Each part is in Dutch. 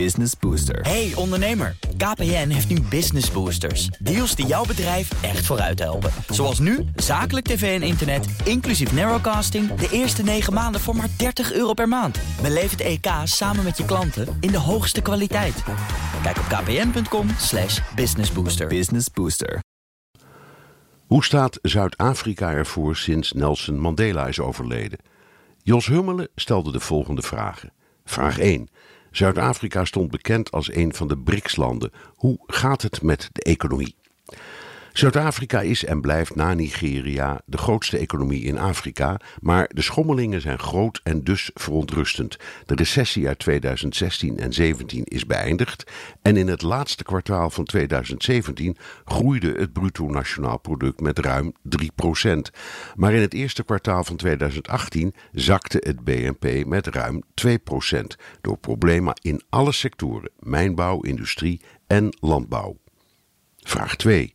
Business Booster. Hey ondernemer, KPN heeft nu Business Boosters. Deals die jouw bedrijf echt vooruit helpen. Zoals nu, zakelijk tv en internet, inclusief narrowcasting... de eerste 9 maanden voor maar 30 euro per maand. Beleef het EK samen met je klanten in de hoogste kwaliteit. Kijk op kpn.com slash businessbooster. Business Booster. Hoe staat Zuid-Afrika ervoor sinds Nelson Mandela is overleden? Jos Hummelen stelde de volgende vragen. Vraag 1. Zuid-Afrika stond bekend als een van de BRICS-landen. Hoe gaat het met de economie? Zuid-Afrika is en blijft na Nigeria de grootste economie in Afrika, maar de schommelingen zijn groot en dus verontrustend. De recessie uit 2016 en 2017 is beëindigd en in het laatste kwartaal van 2017 groeide het bruto nationaal product met ruim 3%. Maar in het eerste kwartaal van 2018 zakte het BNP met ruim 2% door problemen in alle sectoren: mijnbouw, industrie en landbouw. Vraag 2.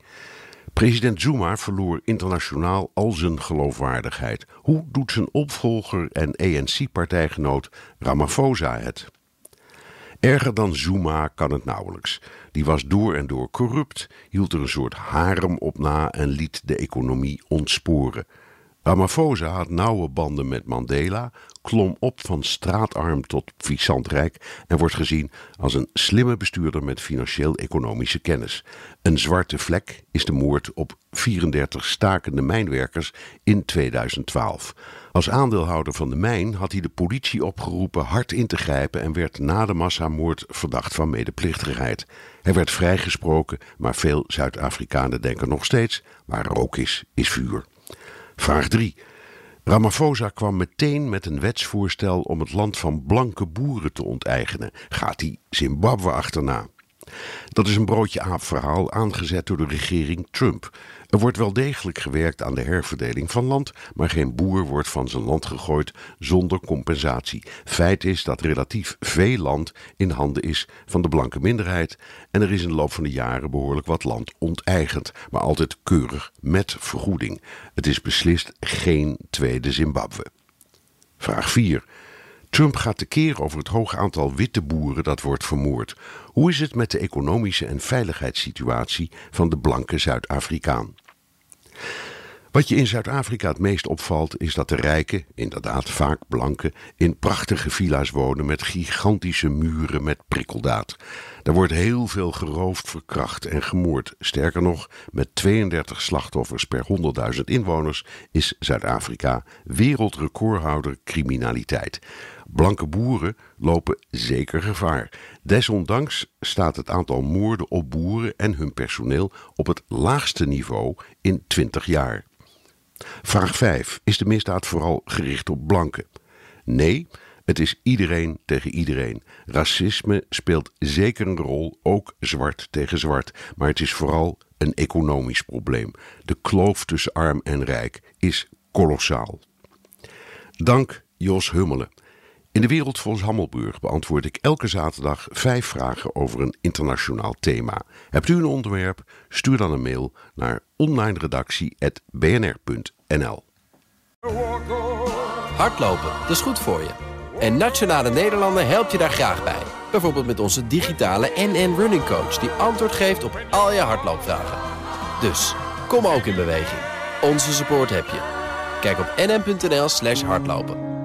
President Zuma verloor internationaal al zijn geloofwaardigheid. Hoe doet zijn opvolger en ANC-partijgenoot Ramaphosa het? Erger dan Zuma kan het nauwelijks. Die was door en door corrupt, hield er een soort harem op na en liet de economie ontsporen. Ramaphosa had nauwe banden met Mandela, klom op van straatarm tot rijk en wordt gezien als een slimme bestuurder met financieel-economische kennis. Een zwarte vlek is de moord op 34 stakende mijnwerkers in 2012. Als aandeelhouder van de mijn had hij de politie opgeroepen hard in te grijpen en werd na de massamoord verdacht van medeplichtigheid. Hij werd vrijgesproken, maar veel Zuid-Afrikanen denken nog steeds: waar rook is, is vuur. Vraag 3. Ramaphosa kwam meteen met een wetsvoorstel om het land van blanke boeren te onteigenen. Gaat hij Zimbabwe achterna? Dat is een broodje aap verhaal aangezet door de regering Trump. Er wordt wel degelijk gewerkt aan de herverdeling van land, maar geen boer wordt van zijn land gegooid zonder compensatie. Feit is dat relatief veel land in handen is van de blanke minderheid en er is in de loop van de jaren behoorlijk wat land onteigend, maar altijd keurig met vergoeding. Het is beslist geen tweede Zimbabwe. Vraag 4. Trump gaat tekeer over het hoge aantal witte boeren dat wordt vermoord. Hoe is het met de economische en veiligheidssituatie van de blanke Zuid-Afrikaan? Wat je in Zuid-Afrika het meest opvalt is dat de rijken, inderdaad vaak blanken, in prachtige villa's wonen met gigantische muren met prikkeldaad. Daar wordt heel veel geroofd, verkracht en gemoord. Sterker nog, met 32 slachtoffers per 100.000 inwoners is Zuid-Afrika wereldrecordhouder criminaliteit. Blanke boeren lopen zeker gevaar. Desondanks staat het aantal moorden op boeren en hun personeel op het laagste niveau in 20 jaar. Vraag 5. Is de misdaad vooral gericht op blanken? Nee, het is iedereen tegen iedereen. Racisme speelt zeker een rol, ook zwart tegen zwart. Maar het is vooral een economisch probleem. De kloof tussen arm en rijk is kolossaal. Dank Jos Hummelen. In de wereld volgens Hammelburg beantwoord ik elke zaterdag vijf vragen over een internationaal thema. Hebt u een onderwerp? Stuur dan een mail naar onlineredactie.bnr.nl. Hardlopen, dat is goed voor je. En Nationale Nederlanden helpt je daar graag bij. Bijvoorbeeld met onze digitale NN Running Coach... die antwoord geeft op al je hardloopvragen. Dus, kom ook in beweging. Onze support heb je. Kijk op nn.nl slash hardlopen.